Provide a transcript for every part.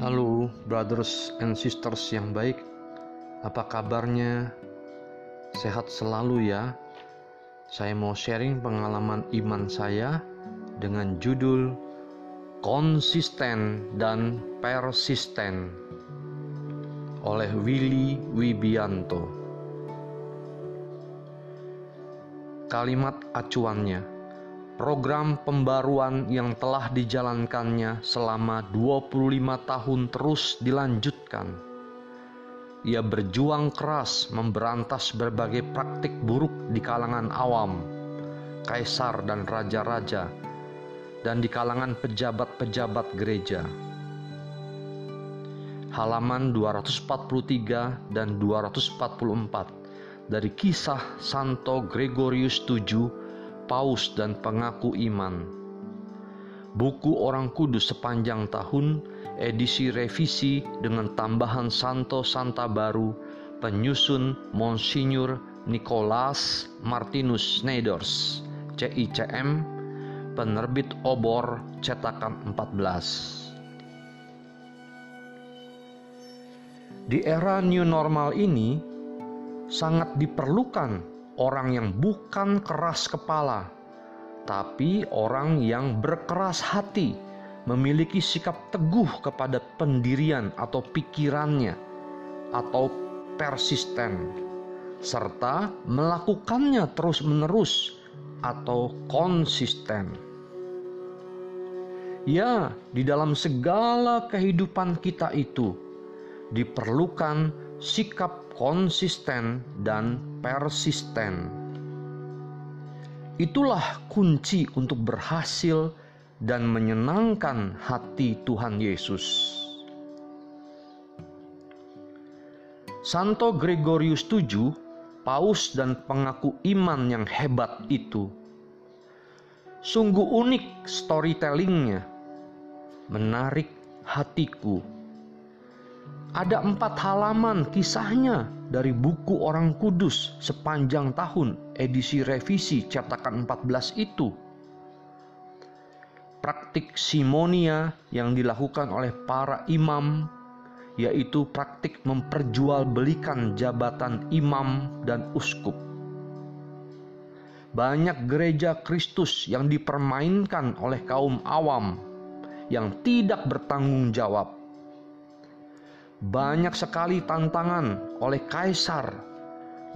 Halo brothers and sisters yang baik. Apa kabarnya? Sehat selalu ya. Saya mau sharing pengalaman iman saya Dengan judul Konsisten dan Persisten Oleh Willy Wibianto. Kalimat acuannya program pembaruan yang telah dijalankannya selama 25 tahun terus dilanjutkan. Ia berjuang keras memberantas berbagai praktik buruk di kalangan awam, kaisar dan raja-raja, dan di kalangan pejabat-pejabat gereja. Halaman 243 dan 244 dari kisah Santo Gregorius VII paus dan pengaku iman. Buku Orang Kudus sepanjang tahun, edisi revisi dengan tambahan Santo Santa baru, penyusun Monsignor Nicholas Martinus Snyders, CICM, penerbit Obor, cetakan 14. Di era new normal ini, sangat diperlukan orang yang bukan keras kepala, tapi orang yang berkeras hati, memiliki sikap teguh kepada pendirian atau pikirannya, atau persisten, serta melakukannya terus-menerus atau konsisten. Ya, di dalam segala kehidupan kita itu diperlukan sikap konsisten dan persisten. Itulah kunci untuk berhasil dan menyenangkan hati Tuhan Yesus. Santo Gregorius VII, paus dan pengaku iman yang hebat itu, sungguh unik storytellingnya, menarik hatiku ada empat halaman kisahnya dari buku Orang Kudus sepanjang tahun edisi revisi cetakan 14 itu. Praktik simonia yang dilakukan oleh para imam yaitu praktik memperjualbelikan jabatan imam dan uskup. Banyak gereja Kristus yang dipermainkan oleh kaum awam yang tidak bertanggung jawab banyak sekali tantangan oleh kaisar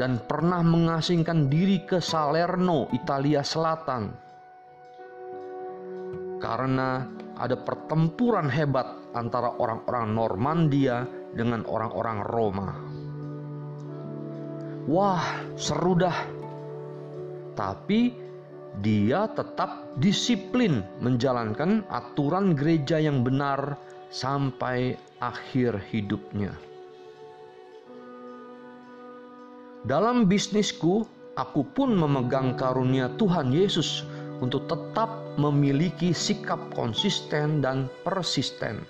dan pernah mengasingkan diri ke Salerno, Italia Selatan. Karena ada pertempuran hebat antara orang-orang Normandia dengan orang-orang Roma. Wah, seru dah. Tapi dia tetap disiplin menjalankan aturan gereja yang benar sampai akhir hidupnya. Dalam bisnisku, aku pun memegang karunia Tuhan Yesus untuk tetap memiliki sikap konsisten dan persisten.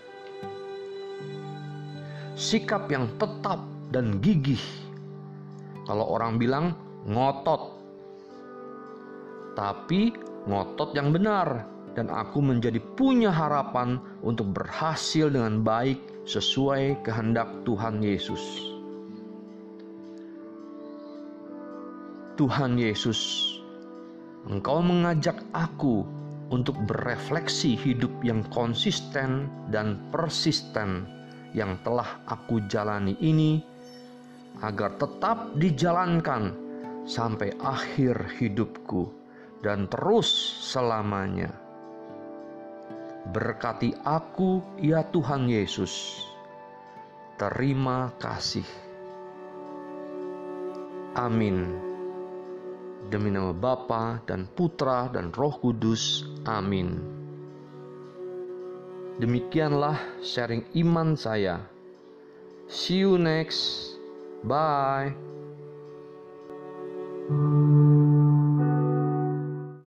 Sikap yang tetap dan gigih. Kalau orang bilang ngotot, tapi ngotot yang benar, dan aku menjadi punya harapan untuk berhasil dengan baik sesuai kehendak Tuhan Yesus. Tuhan Yesus, Engkau mengajak aku untuk berefleksi hidup yang konsisten dan persisten yang telah aku jalani ini agar tetap dijalankan sampai akhir hidupku dan terus selamanya. Berkati aku, ya Tuhan Yesus. Terima kasih. Amin. Demi nama Bapa dan Putra dan Roh Kudus. Amin. Demikianlah sharing iman saya. See you next. Bye.